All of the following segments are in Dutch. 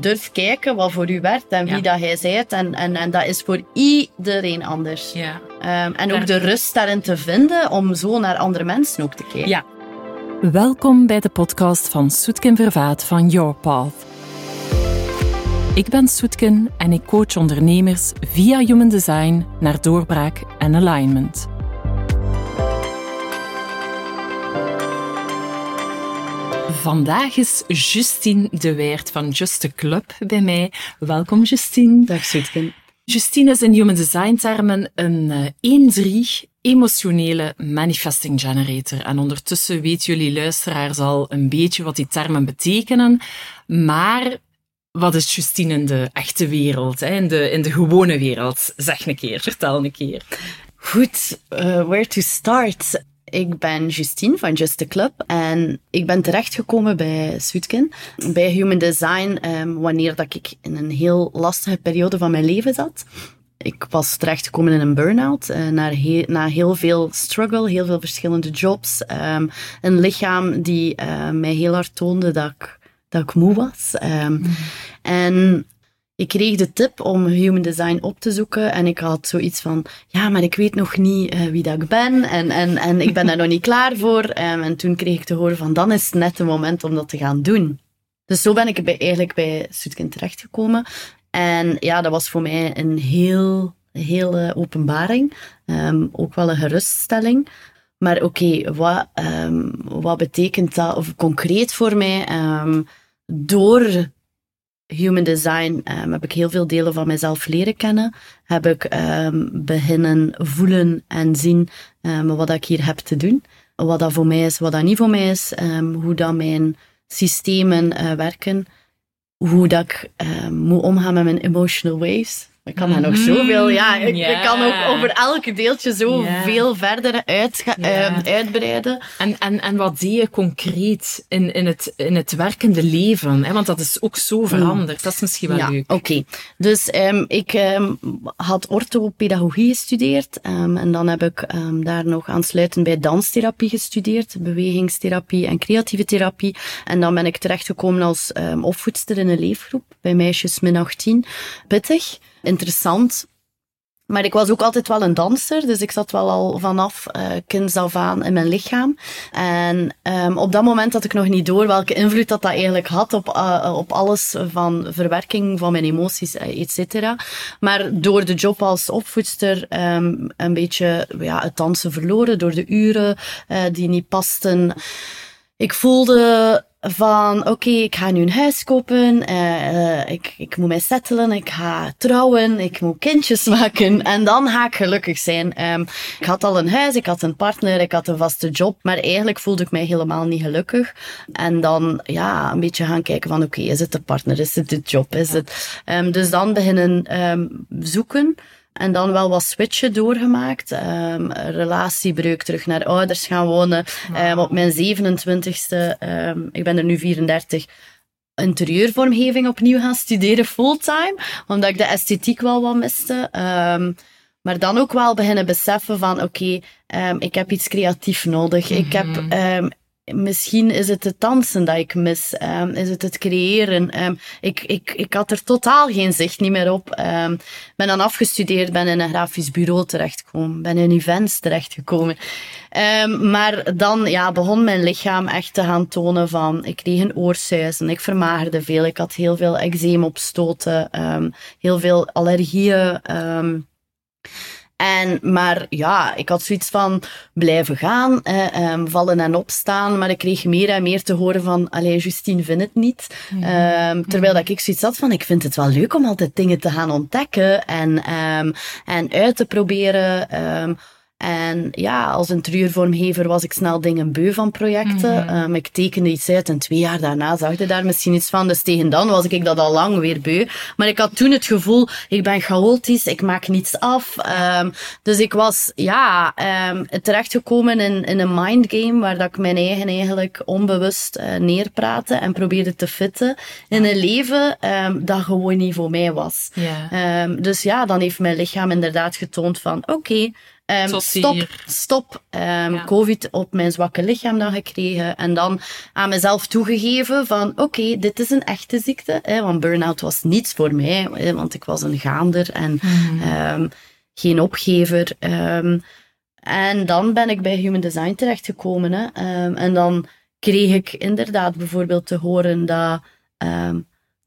durf kijken wat voor u werkt en wie Ja. dat jij zijt. En, en, en dat is voor iedereen anders. Ja. Ehm, en ook de rust daarin te vinden om zo naar andere mensen ook te kijken. Ja. Welkom bij de podcast van Soetken Vervaat van Your Path. Ik ben Soetken en ik coach ondernemers via Human Design naar doorbraak en alignment. Vandaag is Justine de Weert van Just a Club bij mij. Welkom Justine. Dag. Justine is in Human Design termen een eh, 1-3 emotionele manifesting generator. En ondertussen weten jullie luisteraars al een beetje wat die termen betekenen. Maar wat is Justine in de echte wereld, hè? In, de, in de gewone wereld? Zeg een keer, vertel een keer. Goed, eh, where to start? Ik ben Justine van Just a Club en ik ben terechtgekomen bij Soetken, bij Human Design, ehm, wanneer dat ik in een heel lastige periode van mijn leven zat. Ik was terechtgekomen in een burn-out, eh, na, he- na heel veel struggle, heel veel verschillende jobs. ehm, een lichaam die eh, mij heel hard toonde dat ik, dat ik moe was. Ehm, En ik kreeg de tip om human design op te zoeken en ik had zoiets van, ja, maar ik weet nog niet eh, wie dat ik ben en, en, en ik ben daar nog niet klaar voor. Ehm, en toen kreeg ik te horen van, dan is het net het moment om dat te gaan doen. Dus zo ben ik bij, eigenlijk bij Soetkin terechtgekomen. En ja, dat was voor mij een heel, hele openbaring. Ehm, ook wel een geruststelling. Maar oké, wat, ehm, wat betekent dat of concreet voor mij? Door human design ehm, heb ik heel veel delen van mezelf leren kennen. Heb ik ehm, beginnen voelen en zien ehm, wat ik hier heb te doen. Wat dat voor mij is, wat dat niet voor mij is. hoe dat mijn systemen eh, werken. Hoe dat ik moet omgaan met mijn emotional waves. Ik kan daar nog Mhm. zoveel, ja, ik, kan ook over elke deeltje zo veel verder Ja. ehm, uitbreiden. En, en, en wat deed je concreet in, in, het, in het werkende leven? Hè? Want dat is ook zo veranderd. Dat is misschien wel ja, leuk. Oké, dus ehm, ik ehm, had orthopedagogie gestudeerd en dan heb ik ehm, daar nog aansluitend bij danstherapie gestudeerd, bewegingstherapie en creatieve therapie. En dan ben ik terechtgekomen als ehm, opvoedster in een leefgroep bij meisjes min 18. Pittig, interessant. Maar ik was ook altijd wel een danser, dus ik zat wel al vanaf eh kinds af aan in mijn lichaam. En ehm, op dat moment had ik nog niet door welke invloed dat, dat eigenlijk had op, eh, op alles van verwerking van mijn emoties, eh, et cetera. Maar door de job als opvoedster ehm, een beetje ja, het dansen verloren, door de uren die niet pasten. Ik voelde van, oké, ik ga nu een huis kopen, eh, eh, ik, ik moet mij settelen, ik ga trouwen, ik moet kindjes maken. En dan ga ik gelukkig zijn. Ehm, ik had al een huis, ik had een partner, ik had een vaste job, maar eigenlijk voelde ik mij helemaal niet gelukkig. En dan, ja, een beetje gaan kijken van, oké, is het de partner, is het de job, is het... Ehm, dus dan beginnen ehm, zoeken. En dan wel wat switchen doorgemaakt. Ehm relatiebreuk, terug naar ouders gaan wonen. Ehm, op mijn 27ste, ehm, ik ben er nu 34, interieurvormgeving opnieuw gaan studeren fulltime. Omdat ik de esthetiek wel wat miste. Maar dan ook wel beginnen beseffen van, oké, ik heb iets creatief nodig. Ik heb... Misschien is het het dansen dat ik mis. ehm, is het het creëren? Ehm, ik, ik, ik had er totaal geen zicht niet meer op. Ehm ben dan afgestudeerd, ben in een grafisch bureau terechtgekomen. Ben in events terechtgekomen. Maar dan ja, begon mijn lichaam echt te gaan tonen van... Ik kreeg een oorsuizen, ik vermagerde veel. Ik had heel veel eczeem opstoten. heel veel allergieën. Ehm en, maar ja, ik had zoiets van blijven gaan, eh, ehm, vallen en opstaan. Maar ik kreeg meer en meer te horen van, allee, Justine vindt het niet. Ehm, terwijl dat ik zoiets had van, ik vind het wel leuk om altijd dingen te gaan ontdekken en, ehm, en uit te proberen. En ja, als interieurvormgever was ik snel dingen beu van projecten. Ehm, ik tekende iets uit en twee jaar daarna zag je daar misschien iets van. Dus tegen dan was ik dat al lang weer beu. Maar ik had toen het gevoel, ik ben chaotisch, ik maak niets af. Ehm, dus ik was, ja, ehm, terechtgekomen in, in een mindgame waar dat ik mijn eigen eigenlijk onbewust eh, neerpraatte en probeerde te fitten in een leven dat gewoon niet voor mij was. Dus ja, dan heeft mijn lichaam inderdaad getoond van, oké, Um, stop, stop. Um, COVID op mijn zwakke lichaam dan gekregen. En dan aan mezelf toegegeven van, oké, okay, dit is een echte ziekte. Hè, want burn-out was niets voor mij, hè, want ik was een gaander en mm. um, geen opgever. en dan ben ik bij Human Design terechtgekomen. Hè, en dan kreeg ik inderdaad bijvoorbeeld te horen dat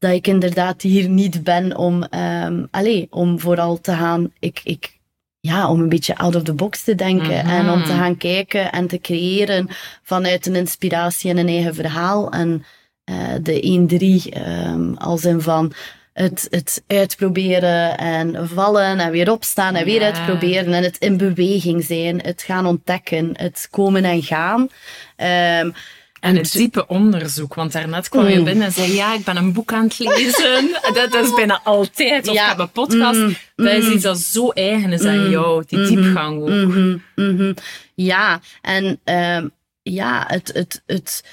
dat ik inderdaad hier niet ben om, um, allez, om vooral te gaan, ik, ik, ja, om een beetje out of the box te denken en om te mhm. gaan kijken en te creëren vanuit een inspiratie en een eigen verhaal. En uh, de 1-3 um, als in van het, het uitproberen en vallen en weer opstaan en weer uitproberen en het in beweging zijn, het gaan ontdekken, het komen en gaan. Um, en het diepe onderzoek, want daarnet kwam je mm. binnen en zei, ja, ik ben een boek aan het lezen. dat, is bijna altijd. Of ja. ik heb een podcast. Mm. Dat is mm. iets dat zo eigen is aan jou, die mm-hmm. diepgang ook. Mm-hmm. Mm-hmm. Ja, en uh, ja, het, het, het,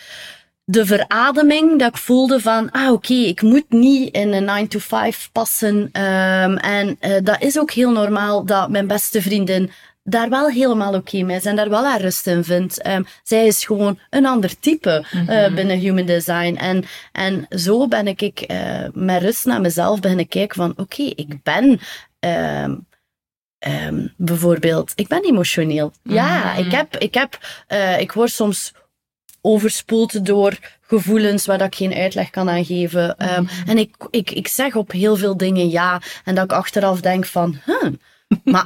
de verademing dat ik voelde van, ah oké, okay, ik moet niet in een 9 to 5 passen. Um, en uh, dat is ook heel normaal dat mijn beste vriendin daar wel helemaal oké okay mee is en daar wel haar rust in vindt. Um, zij is gewoon een ander type uh, binnen Human Design. En, en zo ben ik, ik uh, met rust naar mezelf beginnen kijken van oké, okay, ik ben... Um, um, bijvoorbeeld, ik ben emotioneel. Ja, mhm. ik heb, ik heb, uh, ik word soms overspoeld door gevoelens waar dat ik geen uitleg kan aan geven. Mm En ik, ik, ik zeg op heel veel dingen ja. En dat ik achteraf denk van, huh, maar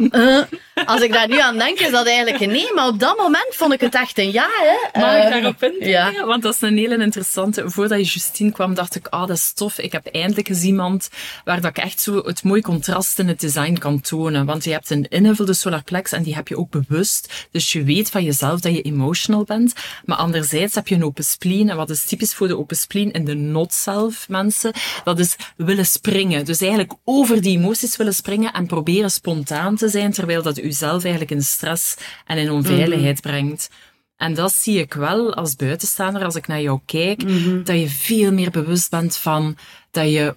als ik daar nu aan denk, is dat eigenlijk een nee. Maar op dat moment vond ik het echt een ja. Hè. Mag ik eh, daarop in? Ja. Want dat is een hele interessante. Voordat je Justine kwam, dacht ik, ah, dat is tof. Ik heb eindelijk eens iemand waar dat ik echt zo het mooie contrast in het design kan tonen. Want je hebt een invulde solarplex en die heb je ook bewust. Dus je weet van jezelf dat je emotional bent. Maar anderzijds heb je een open spleen. En wat is typisch voor de open spleen in de not-self mensen? Dat is willen springen. Dus eigenlijk over die emoties willen springen en proberen spontaan aan te zijn, terwijl dat u zelf eigenlijk in stress en in onveiligheid mhm. brengt. En dat zie ik wel als buitenstaander, als ik naar jou kijk, mhm. dat je veel meer bewust bent van dat je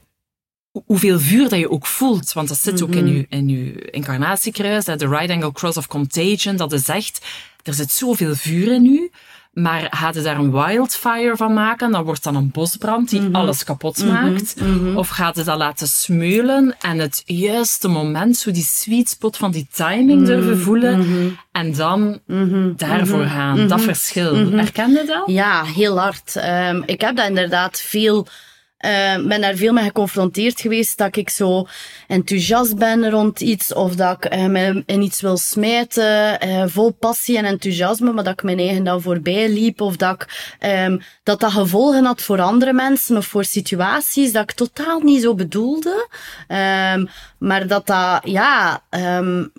hoeveel vuur dat je ook voelt. Want dat zit ook in mhm. je, in je incarnatiekruis, de right angle cross of contagion, dat is echt, er zit zoveel vuur in u. Maar gaat daar een wildfire van maken, dan wordt dan een bosbrand die mhm. alles kapot mhm. maakt. Mhm. Of gaat je dat laten smeulen en het juiste moment, zo die sweet spot van die timing durven voelen en dan daarvoor gaan. Dat verschil. Herken je dat? Ja, heel hard. Um, ik heb dat inderdaad veel uh, ben daar veel mee geconfronteerd geweest dat ik zo enthousiast ben rond iets of dat ik uh, me in iets wil smijten, uh, vol passie en enthousiasme, maar dat ik mijn eigen dan voorbij liep of dat ik, um, dat dat gevolgen had voor andere mensen of voor situaties dat ik totaal niet zo bedoelde. Um, maar dat dat, ja, um,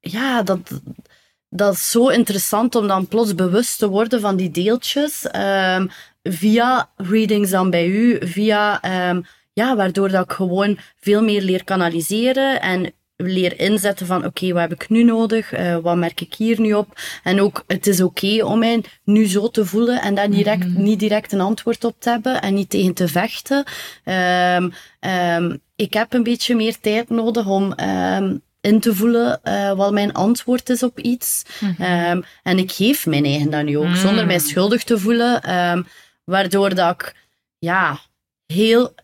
ja, dat, dat is zo interessant om dan plots bewust te worden van die deeltjes. Via readings dan bij u, via, um, ja, waardoor dat ik gewoon veel meer leer kanaliseren en leer inzetten van oké, okay, wat heb ik nu nodig? Uh, wat merk ik hier nu op? En ook, het is oké okay om mij nu zo te voelen en daar direct, mm -hmm. niet direct een antwoord op te hebben en niet tegen te vechten. Um, um, ik heb een beetje meer tijd nodig om in te voelen uh, wat mijn antwoord is op iets. Mm -hmm. en ik geef mijn eigen dan nu ook, mm. zonder mij schuldig te voelen. Waardoor dat ik, ja, heel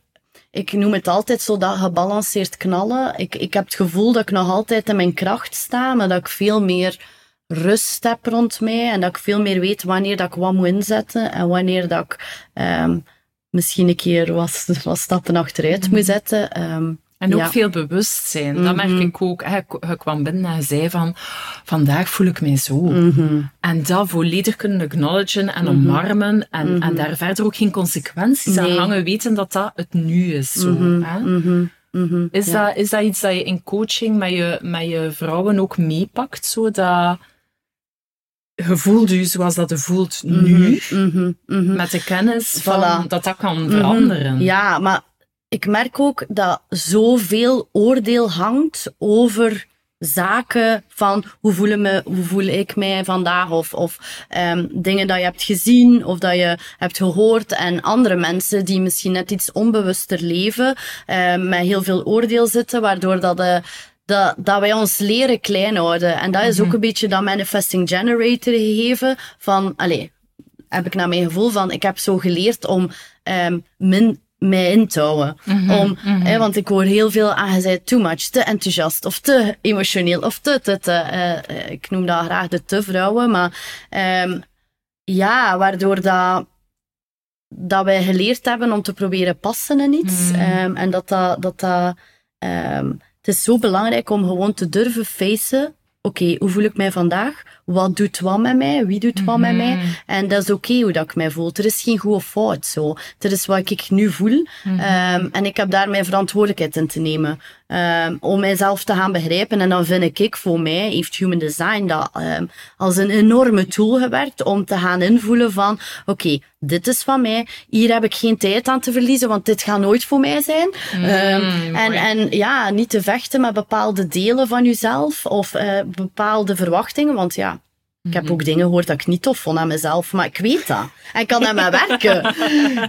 ik noem het altijd zo dat gebalanceerd knallen. Ik, ik heb het gevoel dat ik nog altijd in mijn kracht sta, maar dat ik veel meer rust heb rond mij en dat ik veel meer weet wanneer dat ik wat moet inzetten en wanneer dat ik um, misschien een keer wat, wat stappen achteruit moet mhm. zetten. Um, en ook veel bewustzijn. Mm Dat merk mhm. ik ook. Hij, kwam binnen en zei van, vandaag voel ik mij zo. Mhm. En dat volledig kunnen acknowledgen en mhm. omarmen. En, en daar verder ook geen consequenties aan hangen. Weten dat dat het nu is. Zo, Is, dat, is dat iets dat je in coaching met je, met je vrouwen ook meepakt? Zo dat je voelt u zoals dat je voelt nu, met de kennis van dat dat kan veranderen. Ja, maar ik merk ook dat zoveel oordeel hangt over zaken van hoe, voelen me, hoe voel ik mij vandaag of, of um, dingen dat je hebt gezien of dat je hebt gehoord en andere mensen die misschien net iets onbewuster leven um, met heel veel oordeel zitten waardoor dat de dat, dat wij ons leren klein houden. En dat is ook Mhm. een beetje dat manifesting generator gegeven van, allee, heb ik naar mijn gevoel van, ik heb zo geleerd om ehm min mij in te houden. Mhm, om, hè, want ik hoor heel veel, ah, je too much, te enthousiast, of te emotioneel, of te, te, te eh, eh, ik noem dat graag de te vrouwen, maar ehm, ja, waardoor dat, dat wij geleerd hebben om te proberen passen in iets. Mhm. Ehm, en dat dat, dat, dat ehm, het is zo belangrijk om gewoon te durven facen. Oké, hoe voel ik mij vandaag? Wat doet wat met mij? Wie doet wat met mij? En dat is oké hoe dat ik mij voel. Er is geen goed of fout zo. Er is wat ik nu voel. Ehm, en ik heb daar mijn verantwoordelijkheid in te nemen. Ehm, om mijzelf te gaan begrijpen. En dan vind ik, voor mij, heeft Human Design dat ehm, als een enorme tool gewerkt om te gaan invoelen van, oké, dit is van mij. Hier heb ik geen tijd aan te verliezen, want dit gaat nooit voor mij zijn. Ehm, en, en ja, niet te vechten met bepaalde delen van jezelf of eh, bepaalde verwachtingen, want ja, ik heb ook dingen gehoord dat ik niet tof vond aan mezelf, maar ik weet dat. En ik kan aan mij werken.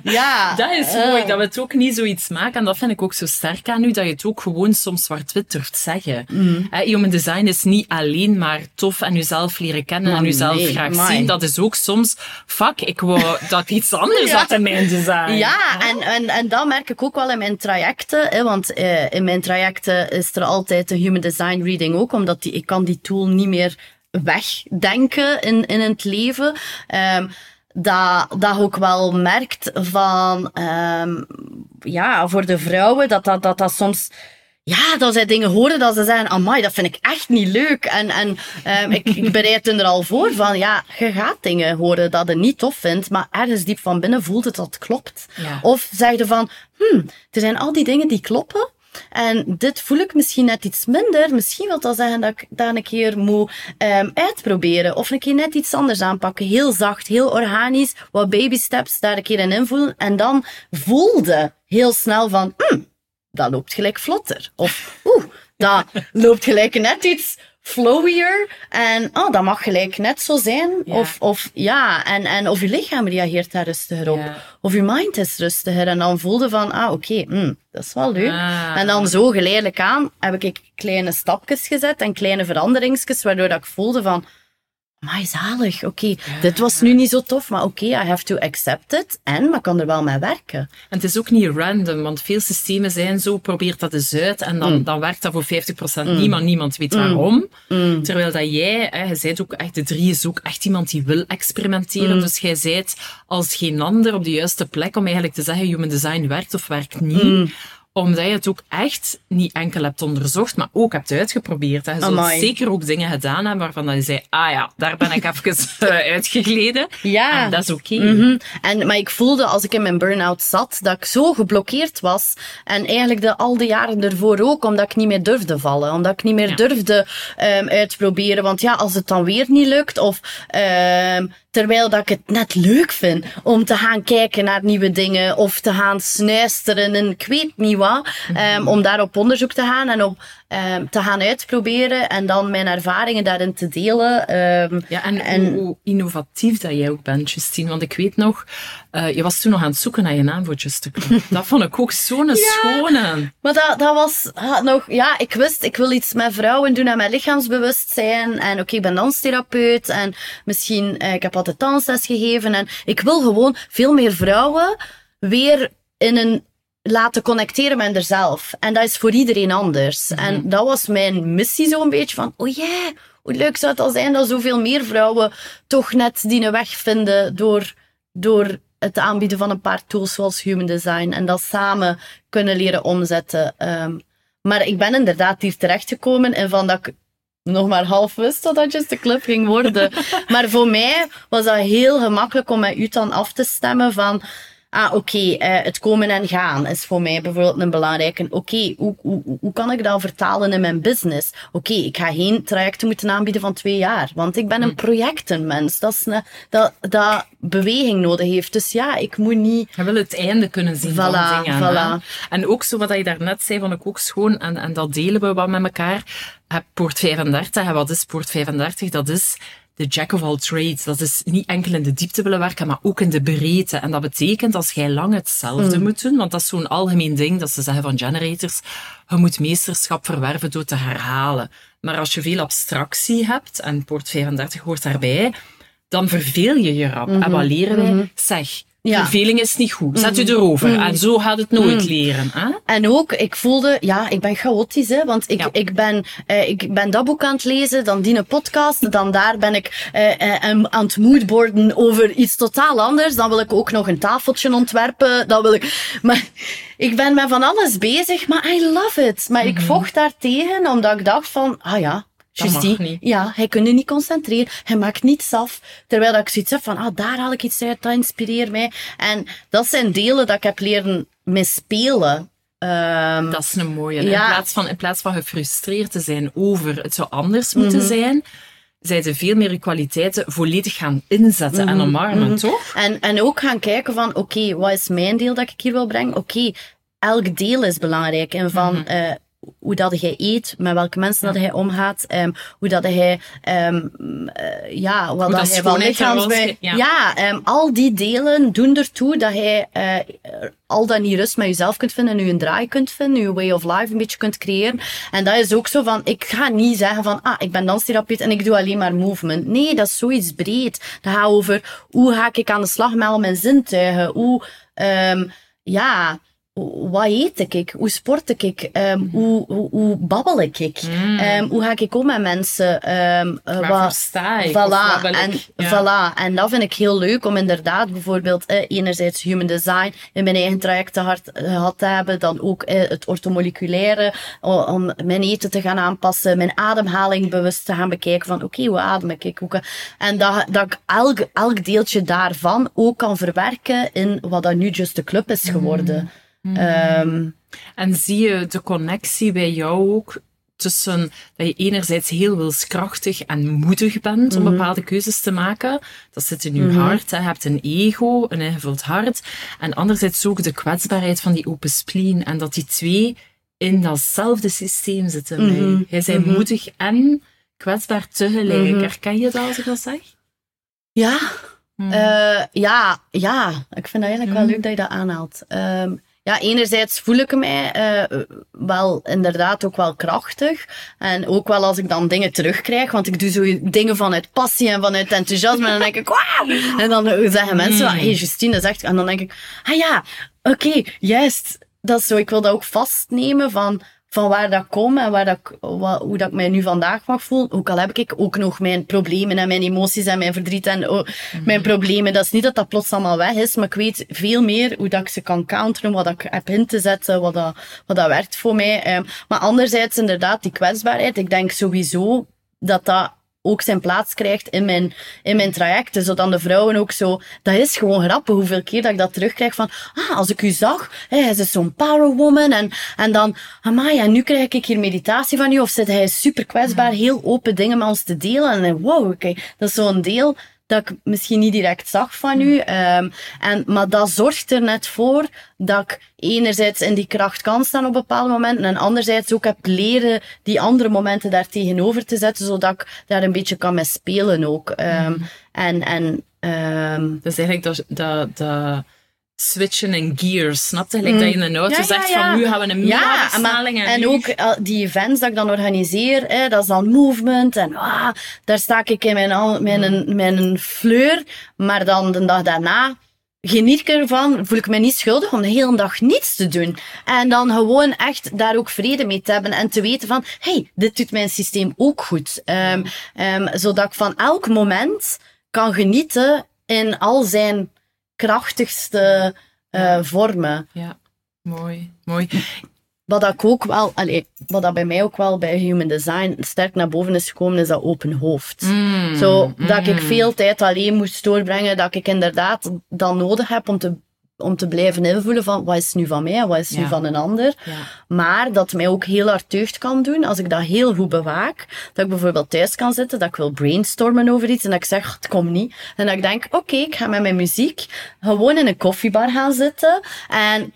Ja. Dat is eh, mooi, dat we het ook niet zoiets maken. En dat vind ik ook zo sterk aan u, dat je het ook gewoon soms zwart-wit durft zeggen. Mm. Hè, Human design is niet alleen maar tof en jezelf leren kennen Maar en jezelf nee, graag amai. zien. Dat is ook soms, fuck, ik wou dat iets anders Ja. had in mijn design. Ja, en, en, en dat merk ik ook wel in mijn trajecten. Hè, want eh, in mijn trajecten is er altijd een human design reading ook, omdat die, ik kan die tool niet meer wegdenken in, in het leven. Ehm dat, dat je ook wel merkt van, ehm, ja, voor de vrouwen, dat dat, dat, dat soms ja, dat zij dingen horen dat ze zeggen, amai, dat vind ik echt niet leuk. En, en um, ik, ik bereid hun er al voor van, ja, je gaat dingen horen dat je niet tof vindt, maar ergens diep van binnen voelt het dat het klopt. Ja. Of zeg je van, hmm, er zijn al die dingen die kloppen. En dit voel ik misschien net iets minder. Misschien wil dat zeggen dat ik dat een keer moet um, uitproberen. Of een keer net iets anders aanpakken. Heel zacht, heel organisch. Wat baby steps daar een keer in invoelen. En dan voelde heel snel van, hmm, dat loopt gelijk vlotter. Of, oeh, dat loopt gelijk net iets flowier. En, oh, dat mag gelijk net zo zijn. Ja. Of, of, ja, en, en of je lichaam reageert daar rustiger op. Ja. Of je mind is rustiger. En dan voelde van, ah, oké, hm, dat is wel leuk. Ah. En dan zo geleidelijk aan heb ik kleine stapjes gezet en kleine veranderingsjes, waardoor dat ik voelde van, maar zalig, oké, dit was nu niet zo tof, maar oké, I have to accept it. En, maar kan er wel mee werken. En het is ook niet random, want veel systemen zijn zo, probeer dat eens uit en dan, dan werkt dat voor 50% niet, maar niemand. Weet waarom. Terwijl dat jij, hè, je bent ook echt, de drie is ook echt iemand die wil experimenteren, dus jij bent als geen ander op de juiste plek om eigenlijk te zeggen, human design werkt of werkt niet. Omdat je het ook echt niet enkel hebt onderzocht, maar ook hebt uitgeprobeerd. Hè. Je zult zeker ook dingen gedaan hebben waarvan dat je zei, ah ja, daar ben ik even eh, uitgegleden. Ja. En dat is oké. Mhm. En, maar ik voelde als ik in mijn burn-out zat, dat ik zo geblokkeerd was. En eigenlijk de, al die jaren ervoor ook, omdat ik niet meer durfde vallen. Omdat ik niet meer Ja. durfde um, uitproberen. Want ja, als het dan weer niet lukt, of um, terwijl dat ik het net leuk vind om te gaan kijken naar nieuwe dingen, of te gaan snuisteren en ik weet niet wat, um, om daar op onderzoek te gaan en op um, te gaan uitproberen en dan mijn ervaringen daarin te delen. Um, Ja, en, En- Hoe, hoe innovatief dat jij ook bent, Justine. Want ik weet nog, uh, je was toen nog aan het zoeken naar je naam voor Just a Club. Dat vond ik ook zo'n schone. Maar dat, dat was had nog, ja, ik wist, ik wil iets met vrouwen doen en met lichaamsbewustzijn. En oké, ik ben danstherapeut en misschien, eh, ik heb altijd dansles gegeven. En ik wil gewoon veel meer vrouwen weer in een laten connecteren met zichzelf. En dat is voor iedereen anders. En dat was mijn missie zo'n beetje van, oh ja, hoe leuk zou het al zijn dat zoveel meer vrouwen toch net die een weg vinden door, door het aanbieden van een paar tools zoals Human Design en dat samen kunnen leren omzetten. Um, maar ik ben inderdaad hier terechtgekomen en van dat ik nog maar half wist dat dat Just a Club ging worden. maar voor mij was dat heel gemakkelijk om met u dan af te stemmen van ah, oké, okay, uh, het komen en gaan is voor mij bijvoorbeeld een belangrijke. Oké, okay, hoe, hoe, hoe kan ik dat vertalen in mijn business? Oké, okay, ik ga geen trajecten moeten aanbieden van twee jaar, want ik ben een projectenmens. Dat, is een, dat, dat beweging nodig heeft. Dus ja, ik moet niet... Je wil het einde kunnen zien voilà, van dingen. Voilà. Hè? En ook zo wat je daarnet zei, vond ik ook schoon, en, en dat delen we wat met elkaar. Poort 35, en wat is Poort 35? Dat is de jack of all trades. Dat is niet enkel in de diepte willen werken, maar ook in de breedte. En dat betekent als jij lang hetzelfde Mm. moet doen, want dat is zo'n algemeen ding dat ze zeggen van generators, je moet meesterschap verwerven door te herhalen. Maar als je veel abstractie hebt, en poort 35 hoort daarbij, dan verveel je je rap. En wat leren wij? Zeg, Mhm. Ja. Verveling is niet goed. Zet je erover. En zo gaat het nooit leren. Hè? En ook, ik voelde, ja, ik ben chaotisch, hè, want ik, Ja. ik, ben, eh, ik ben dat boek aan het lezen, dan die een podcast, dan daar ben ik eh, eh, aan het moodboarden over iets totaal anders. Dan wil ik ook nog een tafeltje ontwerpen, dan wil ik... Maar ik ben met van alles bezig, maar I love it. Maar ik vocht daar tegen, omdat ik dacht van, ah ja, Dat mag Justie, niet. ja, hij kan je niet concentreren. Hij maakt niets af. Terwijl dat ik zoiets heb van, ah, daar haal ik iets uit, dat inspireert mij. En dat zijn delen dat ik heb leren misspelen. Ehm, Dat is een mooie. Ja. In, plaats van, in plaats van gefrustreerd te zijn over het zou anders moeten Mhm. zijn, zijn ze veel meer je kwaliteiten volledig gaan inzetten Mhm. en omarmen, toch? En, en ook gaan kijken van, oké, wat is mijn deel dat ik hier wil brengen? Oké, elk deel is belangrijk. En van Mhm. Hoe dat jij eet, met welke mensen dat hij omgaat, ehm, hoe dat hij, ehm, eh, ja, wat dat dat hij lichaamsbij... eruit- ja. Ja, ehm, al die delen doen ertoe dat hij eh, al dan niet rust met jezelf kunt vinden en je een draai kunt vinden, je way of life een beetje kunt creëren. En dat is ook zo van, ik ga niet zeggen van, ah, ik ben danstherapeut en ik doe alleen maar movement. Nee, dat is zoiets breed. Dat gaat over, hoe ga ik aan de slag met al mijn zintuigen? Hoe, ja, wat eet ik? Hoe sport ik? Ehm, hoe, hoe, hoe babbel ik? Ehm, hoe ga ik om met mensen? Waarvoor wat- sta ik? Wat en, ik? Ja. voilà. En dat vind ik heel leuk om inderdaad bijvoorbeeld eh, enerzijds human design in mijn eigen traject te hard, eh, gehad te hebben, dan ook eh, het ortomoleculaire, o- om mijn eten te gaan aanpassen, mijn ademhaling bewust te gaan bekijken van oké, hoe adem ik? Hoe kan- En dat, dat ik elk, elk deeltje daarvan ook kan verwerken in wat dat nu Just a Club is geworden. Ehm, En zie je de connectie bij jou ook tussen dat je enerzijds heel wilskrachtig en moedig bent Mhm. om bepaalde keuzes te maken. Dat zit in je hart. Hè. Je hebt een ego, een ingevuld hart. En anderzijds ook de kwetsbaarheid van die open spleen. En dat die twee in datzelfde systeem zitten. bij Mhm. je. Jij bent moedig en kwetsbaar tegelijk. Mhm. Herken je dat als ik dat zeg? ja, Mhm. Eh, ja, ja, ik vind dat eigenlijk wel Mhm. leuk dat je dat aanhaalt. Ehm, ja, enerzijds voel ik mij eh, wel inderdaad ook wel krachtig. En ook wel als ik dan dingen terugkrijg, want ik doe zo dingen vanuit passie en vanuit enthousiasme. En dan denk ik, wauw! En dan zeggen mensen, Mm. hé hey, Justine, zegt, en dan denk ik, ah ja, oké, juist. Dat is zo, ik wil dat ook vastnemen van, van waar dat kom en waar dat, hoe dat ik mij nu vandaag mag voelen. Ook al heb ik ook nog mijn problemen en mijn emoties en mijn verdriet en oh, mijn problemen. Dat is niet dat dat plots allemaal weg is, maar ik weet veel meer hoe dat ik ze kan counteren, wat ik heb in te zetten, wat dat, wat dat werkt voor mij. Ehm, maar anderzijds inderdaad die kwetsbaarheid. Ik denk sowieso dat dat ook zijn plaats krijgt in mijn, in mijn trajecten. Zodat de vrouwen ook zo... Dat is gewoon grappig hoeveel keer dat ik dat terugkrijg van... Ah, als ik u zag, hè, hij is zo'n power woman. En, en dan... Amai, en nu krijg ik hier meditatie van u. Of zit hij super kwetsbaar, heel open dingen met ons te delen. En wow, oké, dat is zo'n deel dat ik misschien niet direct zag van u. Ehm, en, maar dat zorgt er net voor dat ik enerzijds in die kracht kan staan op bepaalde momenten en anderzijds ook heb leren die andere momenten daar tegenover te zetten, zodat ik daar een beetje kan mee spelen ook. Ehm, En, en is eigenlijk dat, dat, dat switchen in gears. Snap je? Gelijk dat je in een auto Mm. Ja, zegt ja. van nu gaan we een Ja, mega en, versnelling en, en ook eh, die events dat ik dan organiseer, hè, dat is dan movement en ah, daar sta ik in mijn, mijn, mijn fleur, maar dan de dag daarna geniet ik ervan, voel ik me niet schuldig om de hele dag niets te doen. En dan gewoon echt daar ook vrede mee te hebben en te weten van, hey, dit doet mijn systeem ook goed. Ehm, ehm, zodat ik van elk moment kan genieten in al zijn krachtigste eh, vormen. Ja, mooi, mooi. Wat ik ook wel, allee, wat dat bij mij ook wel bij Human Design sterk naar boven is gekomen, is dat open hoofd. Mm, Zo, dat ik mm. veel tijd alleen moest doorbrengen, dat ik inderdaad dan nodig heb om te, om te blijven invullen van wat is nu van mij en wat is nu van een ander. Ja. Maar dat mij ook heel hard deugd kan doen als ik dat heel goed bewaak. Dat ik bijvoorbeeld thuis kan zitten, dat ik wil brainstormen over iets en dat ik zeg, het komt niet. En dat ik denk, oké, ik ga met mijn muziek gewoon in een koffiebar gaan zitten en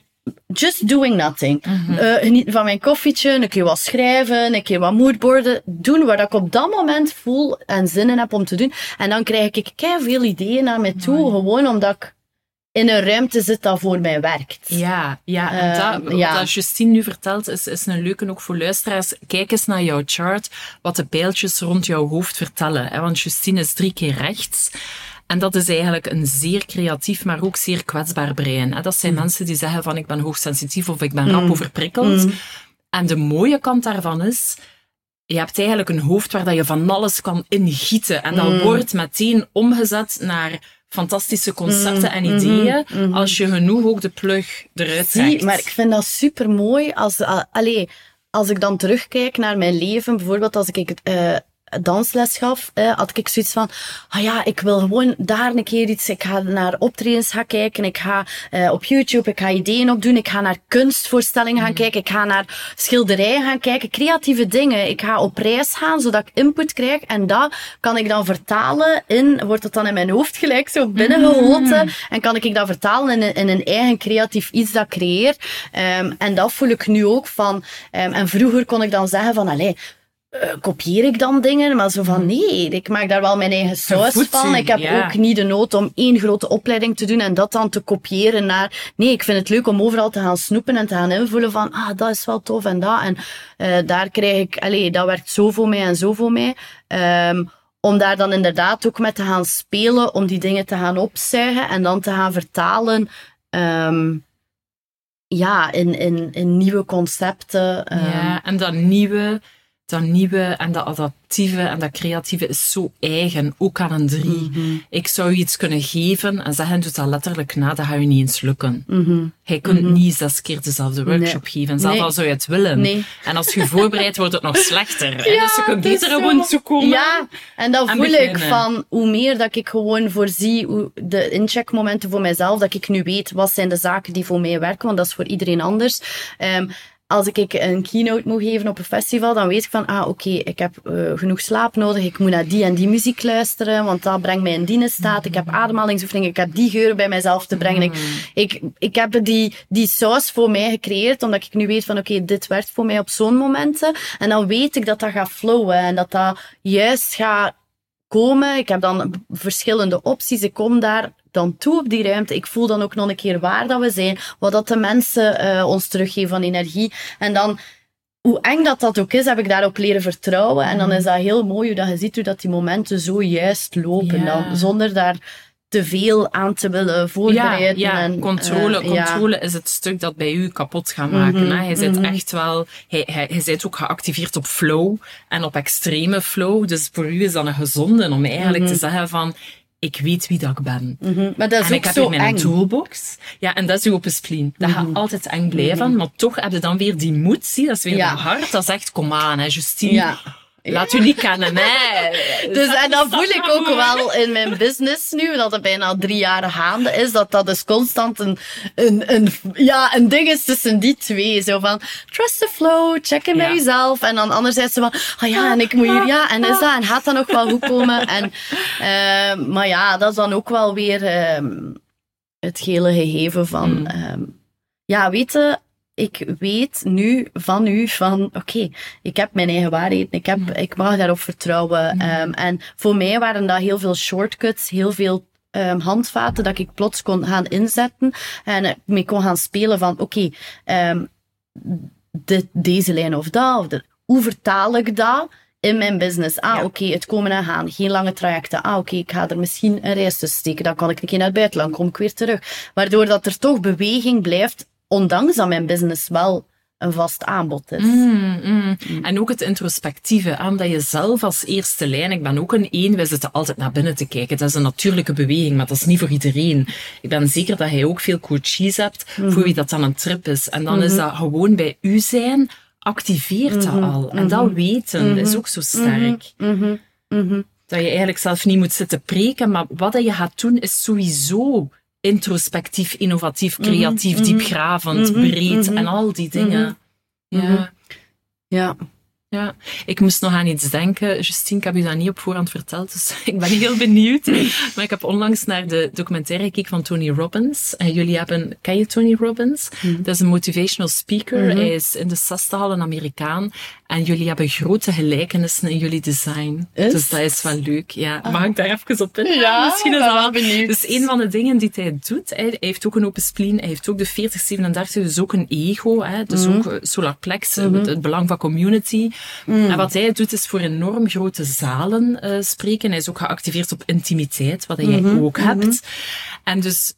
just doing nothing. Eh, genieten van mijn koffietje, een keer wat schrijven, een keer wat moodboarden. Doen wat ik op dat moment voel en zin in heb om te doen. En dan krijg ik kei veel ideeën naar mij toe, gewoon omdat ik in een ruimte zit dat voor mij werkt. Ja, ja. En Eh, dat, wat ja. Justine nu vertelt, is, is een leuke ook voor luisteraars. Kijk eens naar jouw chart, wat de pijltjes rond jouw hoofd vertellen. Hè? Want Justine is drie keer rechts. En dat is eigenlijk een zeer creatief, maar ook zeer kwetsbaar brein. Hè? Dat zijn mensen die zeggen van ik ben hoogsensitief of ik ben rap overprikkeld. En de mooie kant daarvan is, je hebt eigenlijk een hoofd waar dat je van alles kan ingieten. En dat wordt meteen omgezet naar fantastische concepten en ideeën, als je genoeg ook de plug eruit Zie, trekt. maar ik vind dat super mooi als, allee, als ik dan terugkijk naar mijn leven, bijvoorbeeld als ik eh dansles gaf, eh, had ik zoiets van, ah ja, ik wil gewoon daar een keer iets, ik ga naar optredens gaan kijken, ik ga eh, op YouTube, ik ga ideeën opdoen, ik ga naar kunstvoorstellingen gaan kijken, ik ga naar schilderijen gaan kijken, creatieve dingen. Ik ga op reis gaan, zodat ik input krijg en dat kan ik dan vertalen in, wordt het dan in mijn hoofd gelijk zo binnengehoten en kan ik dat vertalen in een, in een eigen creatief iets dat ik creëer. Ehm, en dat voel ik nu ook van, ehm, en vroeger kon ik dan zeggen van, allee, eh, kopieer ik dan dingen? Maar zo van, nee, ik maak daar wel mijn eigen saus van. Ik heb ja. ook niet de nood om één grote opleiding te doen en dat dan te kopiëren naar... Nee, ik vind het leuk om overal te gaan snoepen en te gaan invullen van, ah, dat is wel tof en dat. En eh, daar krijg ik, allee, dat werkt zo voor mij en zo voor mij. Ehm, om daar dan inderdaad ook met te gaan spelen, om die dingen te gaan opzuigen en dan te gaan vertalen... ehm, ja, in, in, in nieuwe concepten. ehm, Ja, en dat nieuwe, dat nieuwe en dat adaptieve en dat creatieve is zo eigen, ook aan een drie. Mhm. Ik zou je iets kunnen geven en zeggen, doet dat letterlijk na, dat gaat je niet eens lukken. mhm. Hij kunt niet zes keer dezelfde workshop geven, zelfs Nee. al zou je het willen. Nee. En als je voorbereidt, wordt het nog slechter. dus je kunt beter zo. gewoon toekomen. Ja, en dat voel ik van hoe meer dat ik gewoon voorzie, hoe de incheckmomenten voor mijzelf, dat ik nu weet wat zijn de zaken die voor mij werken, want dat is voor iedereen anders. Ehm, als ik een keynote moet geven op een festival, dan weet ik van, ah, oké, ik heb eh, genoeg slaap nodig, ik moet naar die en die muziek luisteren, want dat brengt mij in die staat. Ik heb ademhalingsoefeningen, ik heb die geur bij mijzelf te brengen. Ik, ik, ik heb die, die saus voor mij gecreëerd, omdat ik nu weet van, oké, dit werkt voor mij op zo'n momenten. En dan weet ik dat dat gaat flowen en dat dat juist gaat komen. Ik heb dan verschillende opties. Ik kom daar dan toe op die ruimte. Ik voel dan ook nog een keer waar dat we zijn. Wat dat de mensen eh, ons teruggeven van energie. En dan, hoe eng dat dat ook is, heb ik daarop leren vertrouwen. En dan is dat heel mooi hoe dat je ziet hoe dat die momenten zo juist lopen. Ja. Dan, zonder daar te veel aan te willen voorbereiden. Ja, ja en, controle, eh, ja. controle is het stuk dat bij u kapot gaat maken. Mhm, hè. Je zit mhm. echt wel, hij, hij, hij zit ook geactiveerd op flow en op extreme flow. Dus voor u is dat een gezonde om eigenlijk te zeggen van, ik weet wie dat ik ben. Mhm. Maar dat is En ook ik heb zo mijn eng. toolbox. Ja, en dat is uw open spleen. Dat gaat altijd eng blijven, maar toch heb je dan weer die moed. Zie, dat is weer Ja. hart. Dat zegt, kom aan, hè, Justine. Ja. Laat u niet kennen, hè. Dus, en dat voel ik ook wel in mijn business nu, dat het bijna drie jaar gaande is, dat dat dus constant een, een, een, ja, een ding is tussen die twee. Zo van, trust the flow, check in bij Ja. jezelf. En dan anderzijds zo van, ah ja, en ik moet hier, ja, en is dat, en gaat dat nog wel goed komen? En, ehm, maar ja, dat is dan ook wel weer ehm, het gele gegeven van, Mm. ehm, ja, weet je, ik weet nu van u van, oké, ik heb mijn eigen waarheid, ik, heb, ik mag daarop vertrouwen. Ehm, en voor mij waren dat heel veel shortcuts, heel veel ehm, handvaten dat ik plots kon gaan inzetten en mee kon gaan spelen van, oké, ehm, dit- deze lijn of dat, of de, hoe vertaal ik dat? In mijn business. Ah, Ja. oké, het komen en gaan. Geen lange trajecten. Ah, oké, ik ga er misschien een reis tussen steken. Dan kan ik een keer naar het buitenland. kom ik weer terug. Waardoor dat er toch beweging blijft, ondanks dat mijn business wel een vast aanbod is. Mm, mm. En ook het introspectieve, aan dat je zelf als eerste lijn, ik ben ook een één, wij zitten altijd naar binnen te kijken. Dat is een natuurlijke beweging, maar dat is niet voor iedereen. Ik ben zeker dat jij ook veel coaches hebt, voor wie dat dan een trip is. En dan is dat gewoon bij u zijn, activeert dat al. En dat weten is ook zo sterk. Mhm, mhm. Dat je eigenlijk zelf niet moet zitten preken, maar wat dat je gaat doen is sowieso introspectief, innovatief, creatief, diepgravend, breed en al die dingen. Ja. Ja. Ja, ik moest nog aan iets denken. Justine, ik heb u dat niet op voorhand verteld, dus ik ben heel benieuwd. Maar ik heb onlangs naar de documentaire gekeken van Tony Robbins. En jullie hebben, ken je Tony Robbins? Mhm. Dat is een motivational speaker. Hij is in de zestig al een Amerikaan. En jullie hebben grote gelijkenissen in jullie design. Is? Dus dat is wel leuk. Ja, mag ik daar even op in? Ja, Misschien is dat wel benieuwd. Dus een van de dingen die hij doet, hij, hij heeft ook een open spleen, hij heeft ook de 4037, dus ook een ego, hè, dus Mhm. ook eh, solar plex, eh, het, het belang van community. Mhm. En wat hij doet is voor enorm grote zalen eh, spreken. Hij is ook geactiveerd op intimiteit, wat jij Mhm. ook hebt. En dus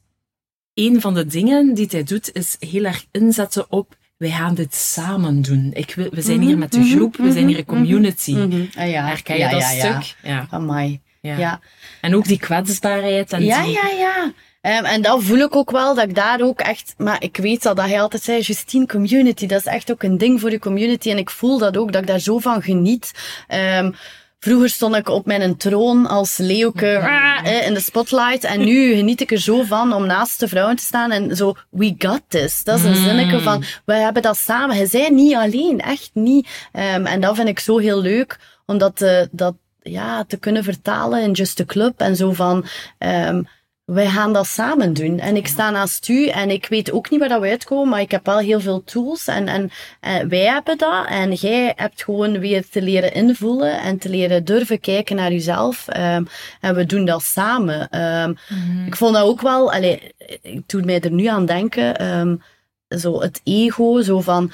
een van de dingen die hij doet, is heel erg inzetten op wij gaan dit samen doen. Ik wil, we zijn hier met de groep, we zijn hier een community. Mhm. Ah, ja. Herken je ja, dat ja, ja. stuk? Ja. Amai. ja. Ja. En ook die kwetsbaarheid. En Ja, die, ja, ja. Ehm, en dat voel ik ook wel, dat ik daar ook echt... Maar ik weet dat, dat hij altijd zei, Justine, community, dat is echt ook een ding voor de community. En ik voel dat ook, dat ik daar zo van geniet. Ehm, vroeger stond ik op mijn troon als leeuwke ah, in de spotlight. En nu geniet ik er zo van om naast de vrouwen te staan en zo, we got this. Dat is een zinnetje van, we hebben dat samen. Je bent niet alleen, echt niet. Ehm, en dat vind ik zo heel leuk, omdat dat ja, te kunnen vertalen in Just a Club en zo van... ehm, wij gaan dat samen doen. En ik sta naast u en ik weet ook niet waar dat we uitkomen, maar ik heb wel heel veel tools en, en, en wij hebben dat. En jij hebt gewoon weer te leren invoelen en te leren durven kijken naar jezelf. Ehm, en we doen dat samen. Ehm, Ik vond dat ook wel, allee, ik doe mij er nu aan denken, ehm, zo het ego, zo van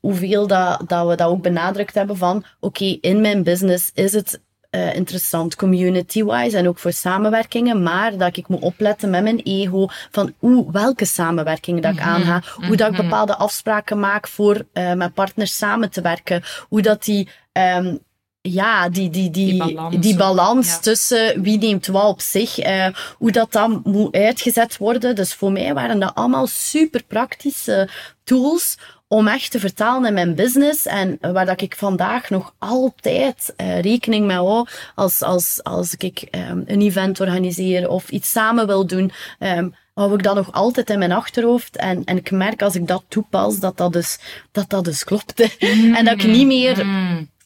hoeveel dat, dat we dat ook benadrukt hebben van, oké, in mijn business is het eh, interessant community-wise en ook voor samenwerkingen, maar dat ik moet opletten met mijn ego van hoe, welke samenwerkingen dat ik aanga, hoe dat ik bepaalde afspraken maak voor eh, met partners samen te werken, hoe dat die ehm, ja, die, die, die, Die die balans ja. tussen wie neemt wat op zich, eh, hoe dat dan moet uitgezet worden. Dus voor mij waren dat allemaal super praktische tools om echt te vertalen in mijn business. En waar dat ik vandaag nog altijd eh, rekening mee hou als, als, als ik ehm, een event organiseer of iets samen wil doen. ehm, hou ik dat nog altijd in mijn achterhoofd. En, en ik merk als ik dat toepas, dat dat dus, dat dat dus klopt. en dat ik niet meer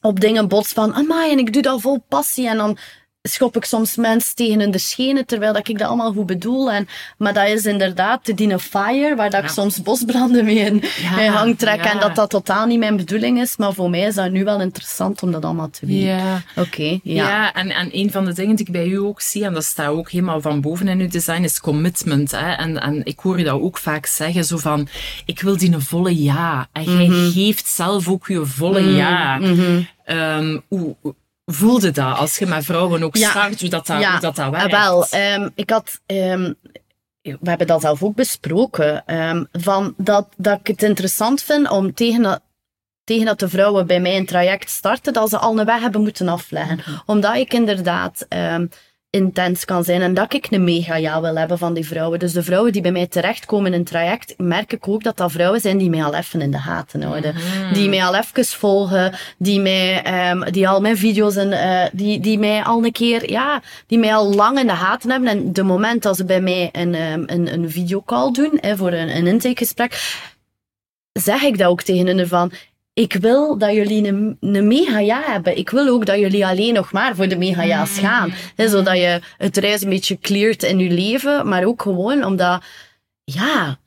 op dingen bots van, amai, en ik doe dat vol passie. En dan schop ik soms mensen tegen hun de schenen, terwijl dat ik dat allemaal goed bedoel. En, maar dat is inderdaad de Dino Fire, waar dat ik soms bosbranden mee in, Ja, hang trek. ja. En dat dat totaal niet mijn bedoeling is. Maar voor mij is dat nu wel interessant om dat allemaal te weten. Ja. Oké, Ja, ja. en, en een van de dingen die ik bij u ook zie, en dat staat ook helemaal van boven in uw design, is commitment. Hè? En, en ik hoor je dat ook vaak zeggen, zo van, ik wil die een volle ja. En jij Mhm. geeft zelf ook je volle ja. Ehm, hoe hoe voelde dat als je met vrouwen ook Ja. start, hoe dat, dat, hoe dat, dat ah, werkt? wel, ehm, ik had... ehm, we hebben dat zelf ook besproken. ehm, van dat, dat ik het interessant vind om tegen dat, tegen dat de vrouwen bij mij een traject starten, dat ze al een weg hebben moeten afleggen. Omdat ik inderdaad intens kan zijn en dat ik een mega ja wil hebben van die vrouwen. Dus de vrouwen die bij mij terechtkomen in een traject, merk ik ook dat dat vrouwen zijn die mij al even in de gaten houden. Die mij al even volgen, die, mij, ehm, die al mijn video's en eh, die, die mij al een keer, ja, die mij al lang in de gaten hebben. En de moment dat ze bij mij een, ehm, een, een videocall doen, hè, voor een, een intakegesprek, zeg ik dat ook tegen hen van, ik wil dat jullie een, een mega ja hebben. Ik wil ook dat jullie alleen nog maar voor de mega ja's gaan. Hè, zodat je het reis een beetje cleart in je leven, maar ook gewoon omdat, ja,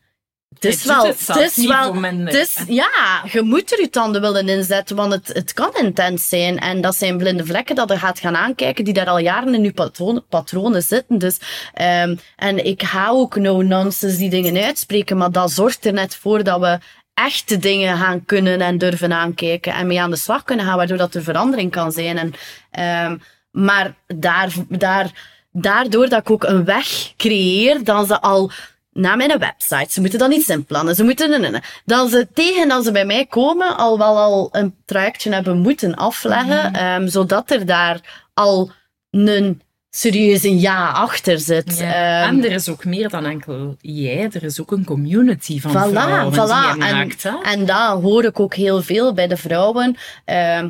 het is Je wel, het het is wel, het is, ja, je moet er je tanden willen inzetten, want het, het kan intens zijn. En dat zijn blinde vlekken dat je gaat gaan aankijken, die daar al jaren in je patronen, patronen zitten. Dus, ehm en ik ga ook no-nonsense die dingen uitspreken, maar dat zorgt er net voor dat we echte dingen gaan kunnen en durven aankijken en mee aan de slag kunnen gaan, waardoor dat er verandering kan zijn. En, ehm maar daar, daar, daardoor dat ik ook een weg creëer, dan ze al naar mijn website. Ze moeten dat niet inplannen. Ze moeten. Dan ze tegen dat ze bij mij komen, al wel al een trajectje hebben moeten afleggen, ehm, zodat er daar al een serieuze ja achter zit. Ja. Ehm, en er is ook meer dan enkel jij, er is ook een community van Voilà, vrouwen voilà. die En, maakt. En dat hoor ik ook heel veel bij de vrouwen. Ehm,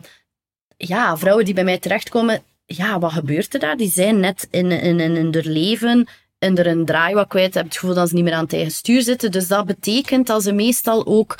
ja, vrouwen die bij mij terechtkomen, ja, wat gebeurt er daar? Die zijn net in, in, in, in hun leven in er een draai wat kwijt, hebben het gevoel dat ze niet meer aan het eigen stuur zitten. Dus dat betekent dat ze meestal ook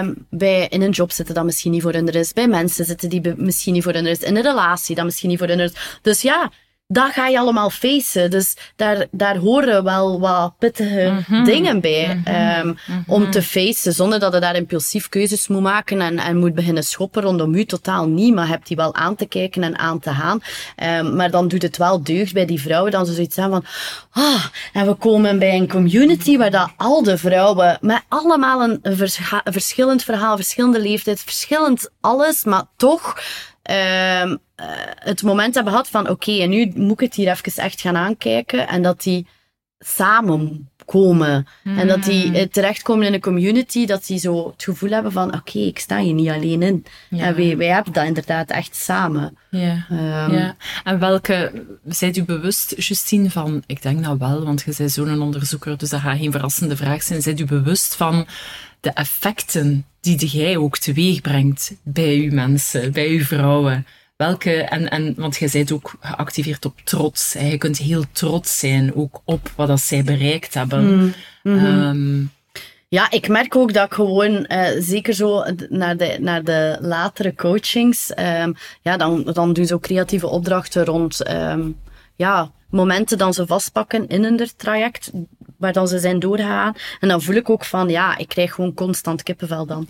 um, bij, in een job zitten dat misschien niet voor hun is, bij mensen zitten die misschien niet voor hun is, in een relatie dat misschien niet voor hun is. Dus ja, dat ga je allemaal facen. Dus daar, daar horen wel wat pittige mhm. dingen bij. Mhm. Om te facen, zonder dat je daar impulsief keuzes moet maken en, en moet beginnen schoppen rondom u. Totaal niet, maar hebt die wel aan te kijken en aan te gaan. Um, maar dan doet het wel deugd bij die vrouwen, dan ze zoiets zijn van, ah, en we komen bij een community waar dat al de vrouwen met allemaal een, een verschillend verhaal, verschillende leeftijd, verschillend alles, maar toch uh, het moment hebben gehad van oké, en nu moet ik het hier even echt gaan aankijken en dat die samenkomen. En dat die hmm. eh, terechtkomen in een community, dat die zo het gevoel hebben van oké, ik sta hier niet alleen in. En wij, wij hebben dat inderdaad echt samen. Ja. Um, ja. En welke, zijt u bewust, Justine, van, ik denk dat wel, want je bent zo'n onderzoeker, dus dat gaat geen verrassende vraag zijn. Zijt u bewust van de effecten die jij ook teweeg brengt bij uw mensen, bij uw vrouwen. Welke, en, en, want jij bent ook geactiveerd op trots. Hè. Je kunt heel trots zijn ook op wat dat zij bereikt hebben. Mm, mhm. ehm, ja, ik merk ook dat ik gewoon, uh, zeker zo naar de, naar de latere coachings, um, ja, dan, dan doen ze ook creatieve opdrachten rond, um, ja, momenten dan ze vastpakken in hun traject, waar dan ze zijn doorgegaan. En dan voel ik ook van, ja, ik krijg gewoon constant kippenvel dan.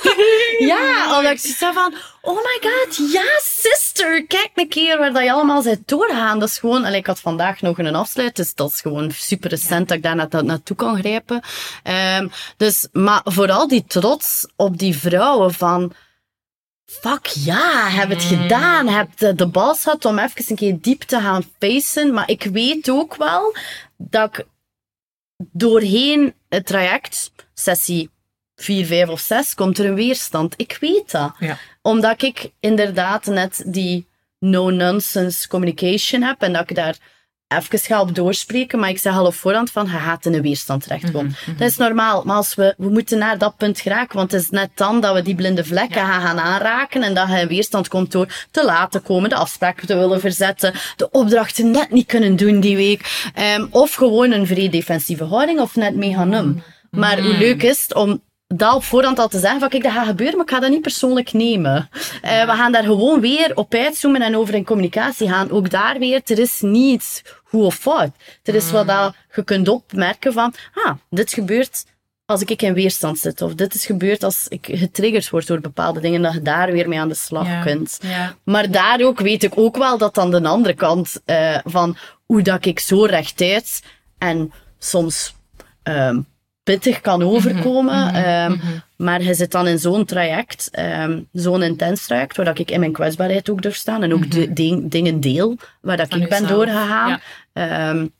ja, omdat ik zoiets van, oh my god, ja, sister, kijk een keer waar dat je allemaal bent doorgaan. Dat is gewoon, en ik had vandaag nog een afsluit, dus dat is gewoon super recent dat ik daar naartoe kan grijpen. Um, dus, maar vooral die trots op die vrouwen van, fuck ja, heb het mm. gedaan. Heb de, de bal gehad om even een keer diep te gaan facen. Maar ik weet ook wel dat ik doorheen het traject, sessie 4, 5 of 6, komt er een weerstand. Ik weet dat. Ja. Omdat ik inderdaad net die no-nonsense communication heb en dat ik daar even ga op doorspreken, maar ik zeg al op voorhand van, je gaat in een weerstand terechtkomen. Mhm, mhm. Dat is normaal, maar als we, we moeten naar dat punt geraken, want het is net dan dat we die blinde vlekken gaan, gaan aanraken en dat je in weerstand komt door te laten komen, de afspraken te willen verzetten, de opdrachten net niet kunnen doen die week, um, of gewoon een vrij defensieve houding, of net mee gaan. Mhm. Maar hoe leuk is het om dat op voorhand al te zeggen van kijk, dat gaat gebeuren, maar ik ga dat niet persoonlijk nemen. Uh, we gaan daar gewoon weer op uitzoomen en over in communicatie gaan. Ook daar weer, er is niets hoe of fout. Er is wat dat je kunt opmerken van, ah, dit gebeurt als ik in weerstand zit. Of dit is gebeurd als ik getriggerd word door bepaalde dingen, dat je daar weer mee aan de slag kunt. Ja. Maar daar ook weet ik ook wel dat aan de andere kant uh, van hoe dat ik zo rechtuit en soms um, pittig kan mhm. overkomen. Mhm. Ehm, mhm. maar je zit dan in zo'n traject, um, zo'n intens traject, waar ik in mijn kwetsbaarheid ook durf staan en ook de, dingen deel waar dat ik ben doorgegaan. Ja. Um,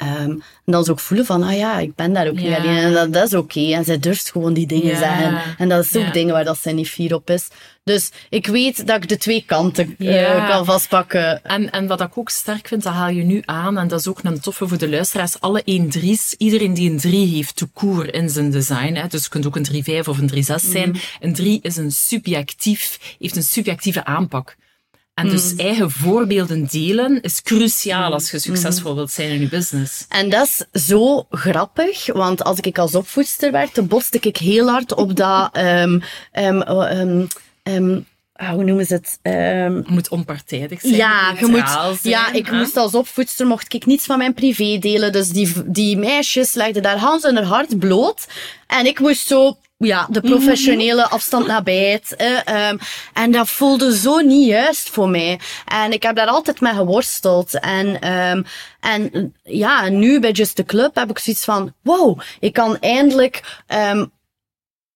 en dan ze ook voelen van, ah ja, ik ben daar ook niet alleen. En dat, dat is oké. En zij durft gewoon die dingen zeggen. En dat is ook dingen waar dat zij niet fier op is. Dus ik weet dat ik de twee kanten uh, kan vastpakken. En, en wat ik ook sterk vind, dat haal je nu aan. En dat is ook een toffe voor de luisteraars. Alle 1-3's, iedereen die een 3 heeft, te koer in zijn design. Hè. Dus je kunt ook een 3-5 of een 3-6 zijn. Mm. Een 3 is een subjectief, heeft een subjectieve aanpak. En dus mm. eigen voorbeelden delen is cruciaal als je mm. succesvol wilt zijn in je business. En dat is zo grappig, want als ik als opvoedster werkte, botste ik heel hard op dat... Um, um, um, hoe noemen ze het? Um, moet onpartijdig zijn. Ja, je moet, ja ik moest als opvoedster mocht ik niets van mijn privé delen. Dus die, die meisjes legden daar Hans en haar hart bloot. En ik moest zo ja, de professionele mhm. afstand nabijheid. Eh, um, en dat voelde zo niet juist voor mij. En ik heb daar altijd mee geworsteld. En, um, en ja, nu bij Just the Club heb ik zoiets van, wow, ik kan eindelijk um,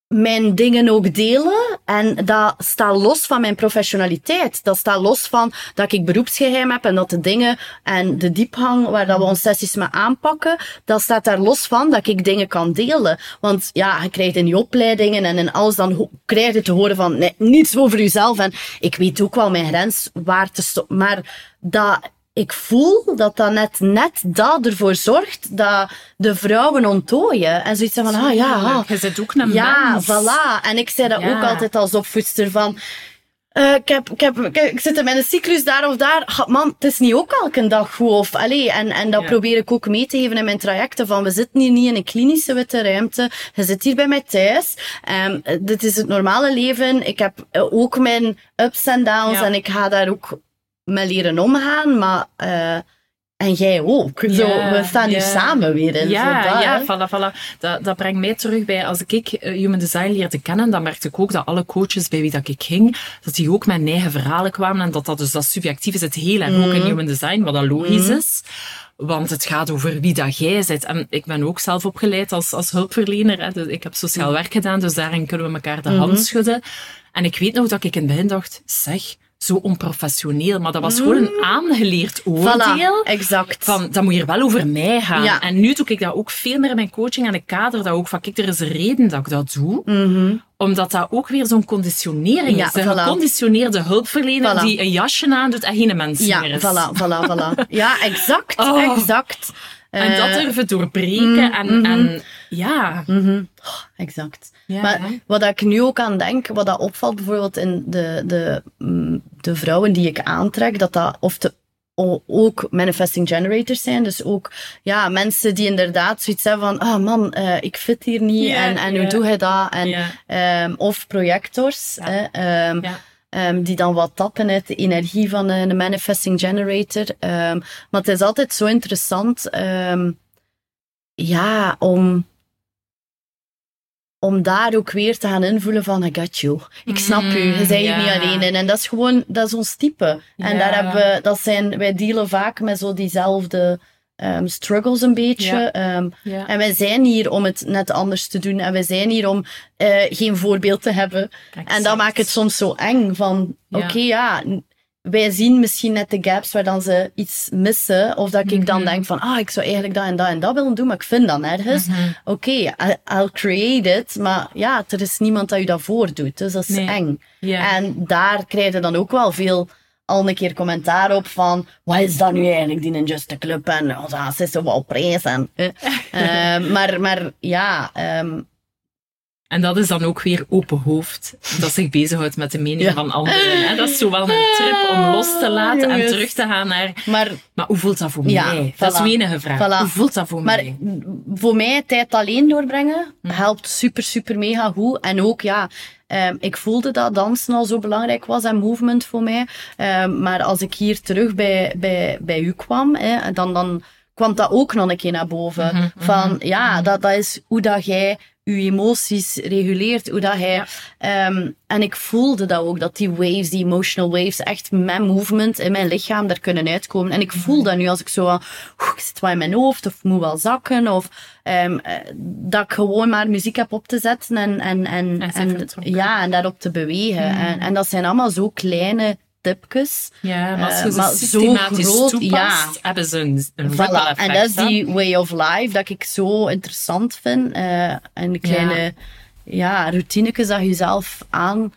mijn dingen ook delen. En dat staat los van mijn professionaliteit. Dat staat los van dat ik beroepsgeheim heb en dat de dingen en de diepgang waar dat we ons sessies mee aanpakken, dat staat daar los van dat ik dingen kan delen. Want ja, je krijgt in die opleidingen en in alles, dan krijg je te horen van nee, niets over jezelf. En ik weet ook wel mijn grens waar te stoppen. Maar dat ik voel dat dat net, net dat ervoor zorgt dat de vrouwen ontdooien. En zoiets van, ah ja. Je zit ook een Ja, voilà. En ik zei dat ook altijd als opvoedster van, Uh, ik, heb, ik, heb, ik, zit in mijn cyclus daar of daar. man, het is niet ook elke dag goed. Of, allee, en, en dat probeer ik ook mee te geven in mijn trajecten. Van, we zitten hier niet in een klinische witte ruimte. Je zit hier bij mij thuis. Um, dit is het normale leven. Ik heb uh, ook mijn ups en downs. En ik ga daar ook mee leren omgaan. Maar... Uh, en jij ook. Zo, we staan hier samen weer in. Ja, zo, dat, ja voilà, voilà. Dat, dat brengt mij terug bij, als ik uh, human design leerde kennen, dan merkte ik ook dat alle coaches bij wie dat ik ging, dat die ook met eigen verhalen kwamen en dat dat dus dat subjectief is, het heel erg ook in mhm. human design, wat dat logisch mm. is. Want het gaat over wie dat jij bent. En ik ben ook zelf opgeleid als, als hulpverlener. Hè. Dus ik heb sociaal werk gedaan, dus daarin kunnen we elkaar de hand mhm. schudden. En ik weet nog dat ik in het begin dacht, zeg, zo onprofessioneel. Maar dat was gewoon een mm. aangeleerd oordeel. Voilà, exact. Van, dat moet hier wel over mij gaan. En nu doe ik dat ook veel meer in mijn coaching en ik kader dat ook van, kijk, er is een reden dat ik dat doe. Mhm. Omdat dat ook weer zo'n conditionering is. Een geconditioneerde hulpverlener die een jasje aandoet en geen mens ja, meer is. Voilà, voilà, voilà. Ja, exact, oh. exact. En dat durven eh, doorbreken en, mm-hmm. en ja. Mm exact. maar wat ik nu ook aan denk, wat dat opvalt bijvoorbeeld in de, de, mm, de vrouwen die ik aantrek, dat dat of de ook manifesting generators zijn. Dus ook ja, mensen die inderdaad zoiets hebben van, ah oh man, uh, ik fit hier niet en, en hoe doe je dat? En, um, of projectors. Hè, um, Um, die dan wat tappen uit de energie van een manifesting generator. Um, maar het is altijd zo interessant, um, ja, om, om daar ook weer te gaan invoelen van, I got you. Ik snap u, je bent hier niet alleen in. En dat is gewoon, dat is ons type. En daar hebben we, dat zijn, wij dealen vaak met zo diezelfde um, struggles een beetje. Ja. Um, ja. En wij zijn hier om het net anders te doen. En wij zijn hier om uh, geen voorbeeld te hebben. Exact. En dat maakt het soms zo eng. Van, ja. oké, okay, ja, wij zien misschien net de gaps waar dan ze iets missen. Of dat ik dan mhm. denk van, ah, ik zou eigenlijk dat en dat en dat willen doen, maar ik vind dat nergens. Mm -hmm. Oké, okay, I'll create it. Maar ja, er is niemand dat je dat voordoet. Dus dat is nee. eng. En daar krijg je dan ook wel veel al een keer commentaar op van, wat is dat nu eigenlijk, die Just Club? En oh, dat is zo wel prijs. En, uh, maar, maar ja... Um, en dat is dan ook weer open hoofd, dat zich bezighoudt met de mening van anderen. Hè? Dat is zo wel een trip om los te laten en terug te gaan naar... Maar, maar hoe voelt dat voor ja, mij? Voilà, dat is de enige vraag. Voilà. Hoe voelt dat voor maar mij? Voor mij, tijd alleen doorbrengen, hm. helpt super, super mega goed. En ook, ja, Um, ik voelde dat dansen al zo belangrijk was en movement voor mij. Um, maar als ik hier terug bij, bij, bij u kwam, hè, dan, dan kwam dat ook nog een keer naar boven. Mm -hmm, van, mm -hmm. ja, dat, dat is hoe dat jij je emoties reguleert, hoe dat hij... Ja. Um, en ik voelde dat ook, dat die waves, die emotional waves, echt met movement in mijn lichaam daar kunnen uitkomen. En ik voel dat nu als ik zo, oeh, ik zit wel in mijn hoofd, of moet wel zakken, of um, dat ik gewoon maar muziek heb op te zetten en, en, en, en, ja, en daarop te bewegen. Mm. En, en dat zijn allemaal zo kleine tipjes. Ja, maar als je uh, maar systematisch zo groot, toepast, ja. hebben ze een, een voilà. En dat is die way of life dat ik zo interessant vind. Uh, en de kleine ja. ja, routinetjes dat je zelf aan...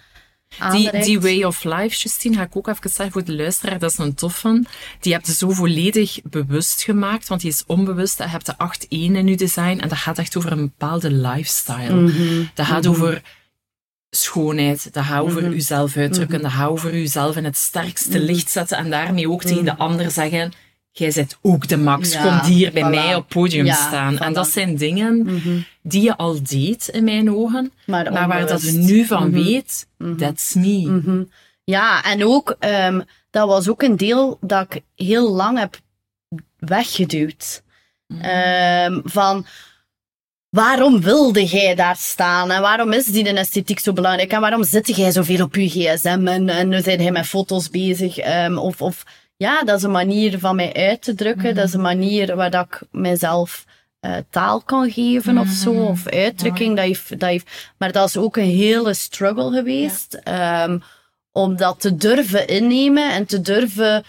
Die, die way of life, Justine, ga ik ook even zeggen voor de luisteraar, dat is een tof van. Die heb je zo volledig bewust gemaakt, want die is onbewust. Je hebt de 8-1 in je design en dat gaat echt over een bepaalde lifestyle. Mm -hmm. Dat gaat mm -hmm. over schoonheid, gaat over mm -hmm. uzelf uitdrukken, mm -hmm. dat gaat over uzelf in het sterkste mhm. licht zetten en daarmee ook tegen de mhm. ander zeggen, jij bent ook de max, ja, kom hier bij mij op podium ja, staan. Voilà. En dat zijn dingen mm -hmm. die je al deed, in mijn ogen, maar, maar waar dat je nu van mhm. weet, that's me. Ja, en ook, um, dat was ook een deel dat ik heel lang heb weggeduwd. Um, van, Waarom wilde jij daar staan? En waarom is die esthetiek zo belangrijk? En waarom zit jij zoveel op je gsm? En, en nu zijn jij met foto's bezig? Um, of, of ja, dat is een manier van mij uit te drukken. Mm -hmm. Dat is een manier waar dat ik mezelf uh, taal kan geven mm -hmm. of zo. Mhm. Of uitdrukking. Dat heeft, dat heeft, maar dat is ook een hele struggle geweest. Ja. Um, om dat te durven innemen en te durven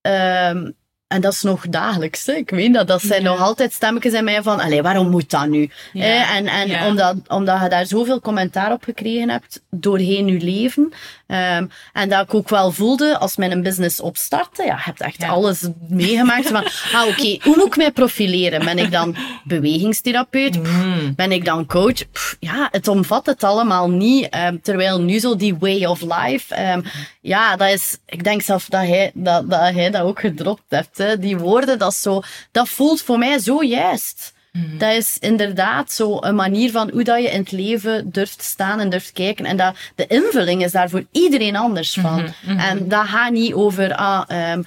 um, en dat is nog dagelijks. Hè. Ik weet dat. Dat zijn Ja. nog altijd stemmetjes in mij van, allee, waarom moet dat nu? Ja. En, en Ja. omdat, omdat je daar zoveel commentaar op gekregen hebt doorheen je leven. Ehm, en dat ik ook wel voelde, als mijn business opstartte, ja, je hebt echt Ja. alles meegemaakt. van, ah, oké, hoe moet ik mij profileren? Ben ik dan bewegingstherapeut? Mm. ben ik dan coach? Pff, ja, het omvat het allemaal niet. Ehm, terwijl nu zo die way of life, ehm, ja, dat is, ik denk zelf dat hij dat, dat, hij dat ook gedropt hebt. Hè. Die woorden, dat, is zo, dat voelt voor mij zo juist. Dat is inderdaad zo een manier van hoe dat je in het leven durft staan en durft kijken. En dat, de invulling is daar voor iedereen anders van. En dat gaat niet over, ah, ehm,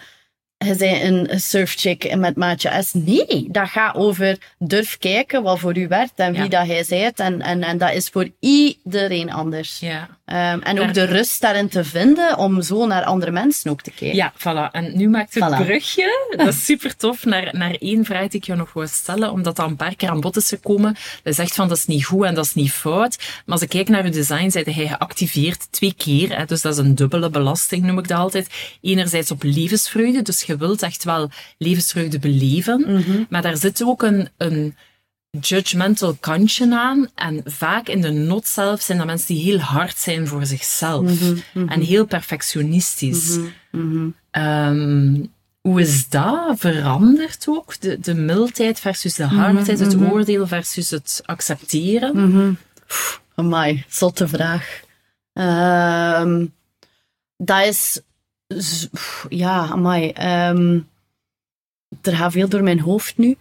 je zei een surfchick met maatje S. Nee, dat gaat over durf kijken wat voor u werkt en wie Ja. dat jij zijt. En, en, en dat is voor iedereen anders. Ja. Ehm, en ook de rust daarin te vinden om zo naar andere mensen ook te kijken. Ja, voilà. En nu maakt het Voilà. brugje, dat is super tof, naar, naar één vraag die ik jou nog wil stellen, omdat dat een paar keer aan bod is gekomen. Je zegt van dat is niet goed en dat is niet fout. Maar als ik kijk naar uw design, zijn hij geactiveerd twee keer. Hè, dus dat is een dubbele belasting, noem ik dat altijd. Enerzijds op levensvreugde, dus je wilt echt wel levensvreugde beleven. Maar daar zit ook een, een judgmental kantje aan. En vaak in de not zelf zijn dat mensen die heel hard zijn voor zichzelf. En heel perfectionistisch. Ehm, hoe is dat veranderd ook? De, de mildheid versus de hardheid, het oordeel versus het accepteren? Amai, zotte vraag. Ehm dat is... Ja, amai. ehm er gaat veel door mijn hoofd nu.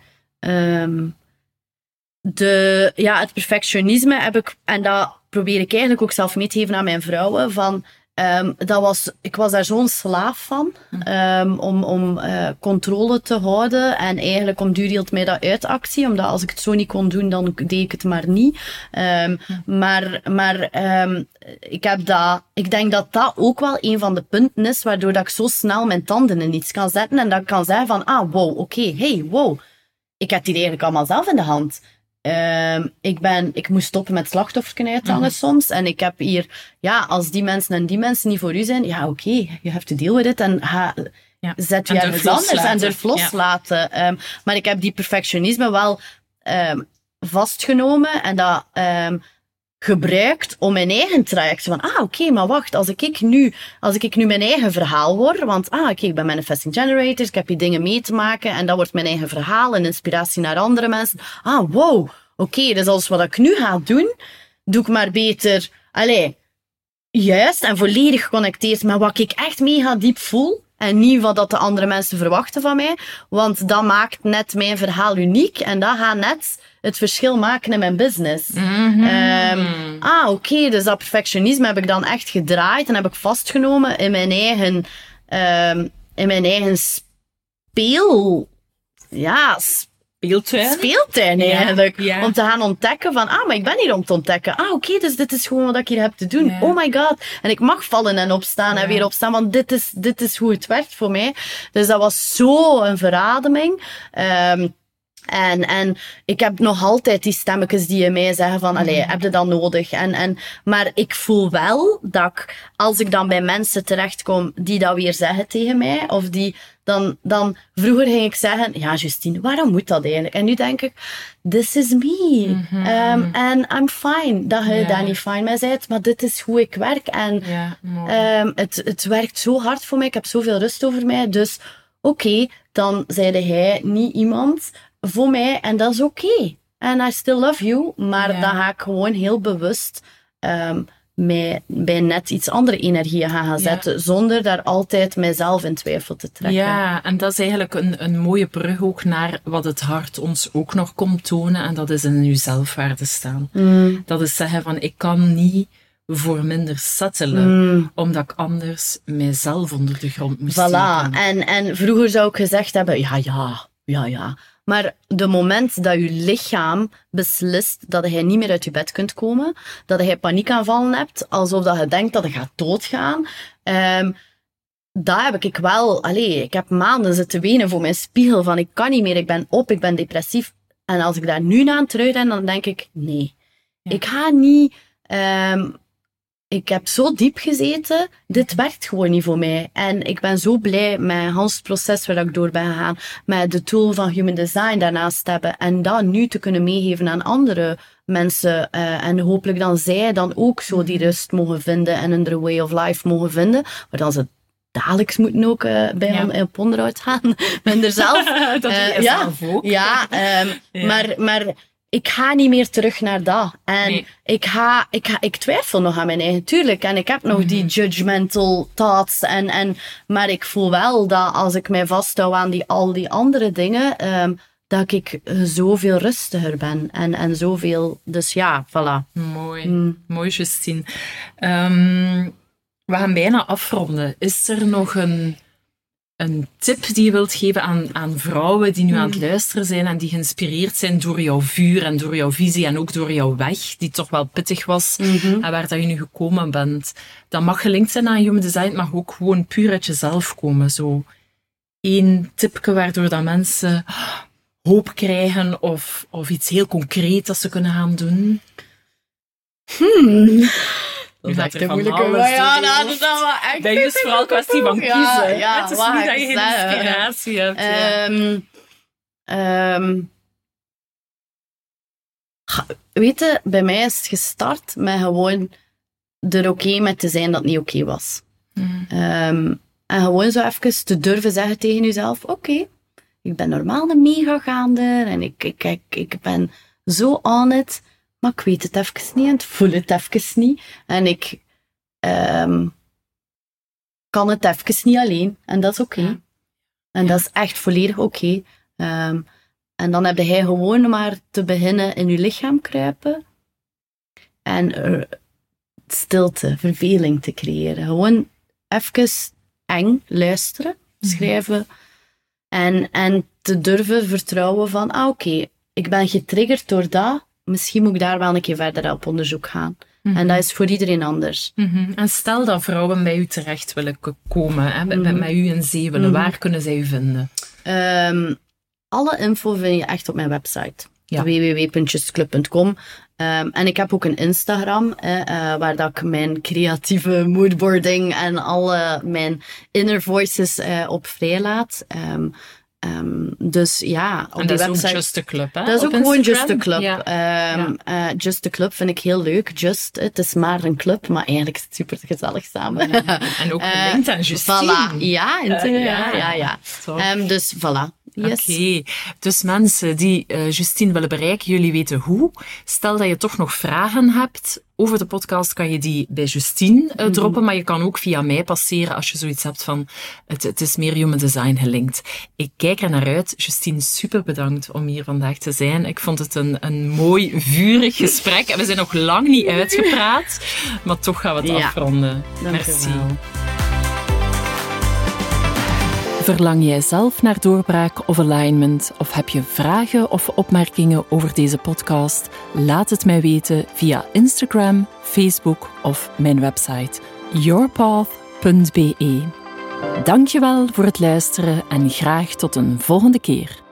De, ja, het perfectionisme heb ik... En dat probeer ik eigenlijk ook zelf mee te geven aan mijn vrouwen. Van, ehm, dat was, ik was daar zo'n slaaf van. ehm, om om eh, controle te houden. En eigenlijk om duur hield mij dat uit actie. Omdat als ik het zo niet kon doen, dan deed ik het maar niet. Ehm, Maar, maar ehm, ik, heb dat, ik denk dat dat ook wel een van de punten is waardoor dat ik zo snel mijn tanden in iets kan zetten. En dat ik kan zeggen van, ah, wow, oké, hey, wow. Ik heb die eigenlijk allemaal zelf in de hand. Ehm, ik, ben, ik moest stoppen met slachtofferken uithangen soms. En ik heb hier, ja, als die mensen en die mensen niet voor u zijn, ja, oké, je have to deal with it. En Ja. zet je En ergens anders en durf loslaten. Ehm, maar ik heb die perfectionisme wel ehm, vastgenomen en dat gebruikt om mijn eigen traject. Van, ah, oké, maar wacht, als ik nu, als ik nu mijn eigen verhaal word, want, ah, oké, ik ben manifesting generator, ik heb hier dingen mee te maken en dat wordt mijn eigen verhaal en inspiratie naar andere mensen. Ah, wow, oké, dus als wat ik nu ga doen, doe ik maar beter, allee, juist en volledig geconnecteerd met wat ik echt mega diep voel. En niet wat dat de andere mensen verwachten van mij. Want dat maakt net mijn verhaal uniek. En dat gaat net het verschil maken in mijn business. Ehm, ah, oké. dus dat perfectionisme heb ik dan echt gedraaid. En heb ik vastgenomen in mijn eigen, ehm, in mijn eigen speel... Ja, Speeltuin? speeltuin Ja, eigenlijk. ja. Om te gaan ontdekken van, ah, maar ik ben hier om te ontdekken. Ah, oké, dus dit is gewoon wat ik hier heb te doen. Ja. Oh my god. En ik mag vallen en opstaan en weer opstaan, want dit is, dit is hoe het werkt voor mij. Dus dat was zo een verademing. Ehm, en, en ik heb nog altijd die stemmetjes die in mij zeggen van, allee, heb je dat nodig? En, en, maar ik voel wel dat ik, als ik dan bij mensen terechtkom die dat weer zeggen tegen mij, of die dan, dan vroeger ging ik zeggen, ja Justine, waarom moet dat eigenlijk? En nu denk ik, this is me. Ehm, En I'm fine dat je Ja. daar niet fine mee bent, maar dit is hoe ik werk. En. Ehm, het, het werkt zo hard voor mij. Ik heb zoveel rust over mij. Dus oké, dan zeide hij niet iemand voor mij. En dat is oké. En I still love you. Maar Ja. dan ga ik gewoon heel bewust ehm, mij bij net iets andere energieën gaan, gaan Ja. zetten. Zonder daar altijd mijzelf in twijfel te trekken. Ja, en dat is eigenlijk een, een mooie brug ook naar wat het hart ons ook nog komt tonen. En dat is in uw zelfwaarde staan. Mm, Dat is zeggen van, ik kan niet voor minder settelen, mm. omdat ik anders mijzelf onder de grond moest Voilà. steken. En, en vroeger zou ik gezegd hebben, ja, ja, ja, ja. Maar de moment dat je lichaam beslist dat je niet meer uit je bed kunt komen, dat je paniekaanvallen hebt, alsof dat je denkt dat je gaat doodgaan, ehm daar heb ik wel, allee, ik heb maanden zitten wenen voor mijn spiegel van ik kan niet meer, ik ben op, ik ben depressief. En als ik daar nu naar aan terugdenk, dan denk ik, nee. Ja. Ik ga niet ehm ik heb zo diep gezeten, dit werkt gewoon niet voor mij. En ik ben zo blij met het proces waar ik door ben gegaan, met de tool van Human Design daarnaast te hebben en dat nu te kunnen meegeven aan andere mensen. Uh, en hopelijk dan zij dan ook zo die rust mogen vinden en een way of life mogen vinden, maar dan ze dagelijks moeten ook uh, bij ja. op onderhoud gaan. ben er zelf. dat uh, ja, zelf ook. Ja, um, ja, Maar, maar ik ga niet meer terug naar dat. En ik, ga, ik, ga, ik twijfel nog aan mijn eigen, tuurlijk. En ik heb nog die mhm. judgmental thoughts. En, en, maar ik voel wel dat als ik mij vasthoud aan die, al die andere dingen, um, dat ik zoveel rustiger ben. En, en zoveel. Dus ja, voilà. Mooi. Mm. Mooi, Justine. Um, we gaan bijna afronden. Is er nog een een tip die je wilt geven aan, aan vrouwen die nu aan het hmm. luisteren zijn en die geïnspireerd zijn door jouw vuur en door jouw visie en ook door jouw weg, die toch wel pittig was mhm. en waar dat je nu gekomen bent. Dat mag gelinkt zijn aan human design, het mag ook gewoon puur uit jezelf komen. Zo één tipje waardoor dat mensen hoop krijgen of, of iets heel concreet dat ze kunnen gaan doen. Hmm. Dat is echt een moeilijke. Maar ja, dat is wel echt. Dat is vooral kwestie van kiezen. Ja, ja, het is niet dat je geen inspiratie hebt. Um, um, weet je, bij mij is het gestart met gewoon er oké okay met te zijn dat het niet oké okay was. Mm. Um, en gewoon zo even te durven zeggen tegen jezelf: oké, okay, ik ben normaal een mega gaande en ik, ik, ik, ik ben zo on it maar ik weet het even niet en het voel het even niet. En ik um, kan het even niet alleen. En dat is oké. En dat is echt volledig oké. Okay. Um, en dan heb hij gewoon maar te beginnen in je lichaam kruipen. En uh, stilte, verveling te creëren. Gewoon even eng luisteren, mhm. schrijven. En, en te durven vertrouwen van, ah oké, ik ben getriggerd door dat misschien moet ik daar wel een keer verder op onderzoek gaan. En mhm. dat is voor iedereen anders. Mhm. En stel dat vrouwen bij u terecht willen komen, hè, met, met, mhm. u in zee willen, waar kunnen zij u vinden? Um, alle info vind je echt op mijn website. Ja. www.justclub.com. Um, ehm, en ik heb ook een Instagram, uh, waar dat ik mijn creatieve moodboarding en alle mijn inner voices uh, op vrijlaat. Um, Um, dus ja, op en dat is ook Just a Club, hè? Dat is ook gewoon Just a Club. Ja. Um, ja. Uh, Just a Club vind ik heel leuk. Just, het is maar een club, maar eigenlijk is het super gezellig samen. en ook gelinkt uh, aan Justine. Voilà. Ja, uh, ja, ja, ja. Um, dus voilà. Yes. Oké, dus mensen die uh, Justine willen bereiken, jullie weten hoe. Stel dat je toch nog vragen hebt over de podcast, kan je die bij Justine uh, droppen, maar je kan ook via mij passeren als je zoiets hebt van het, het is meer human design gelinkt. Ik kijk er naar uit. Justine, super bedankt om hier vandaag te zijn. Ik vond het een, een mooi, vurig gesprek. En we zijn nog lang niet uitgepraat, maar toch gaan we het ja, afronden. Merci. Verlang jij zelf naar doorbraak of alignment? Of heb je vragen of opmerkingen over deze podcast? Laat het mij weten via Instagram, Facebook of mijn website yourpath.be. Dankjewel voor het luisteren en graag tot een volgende keer.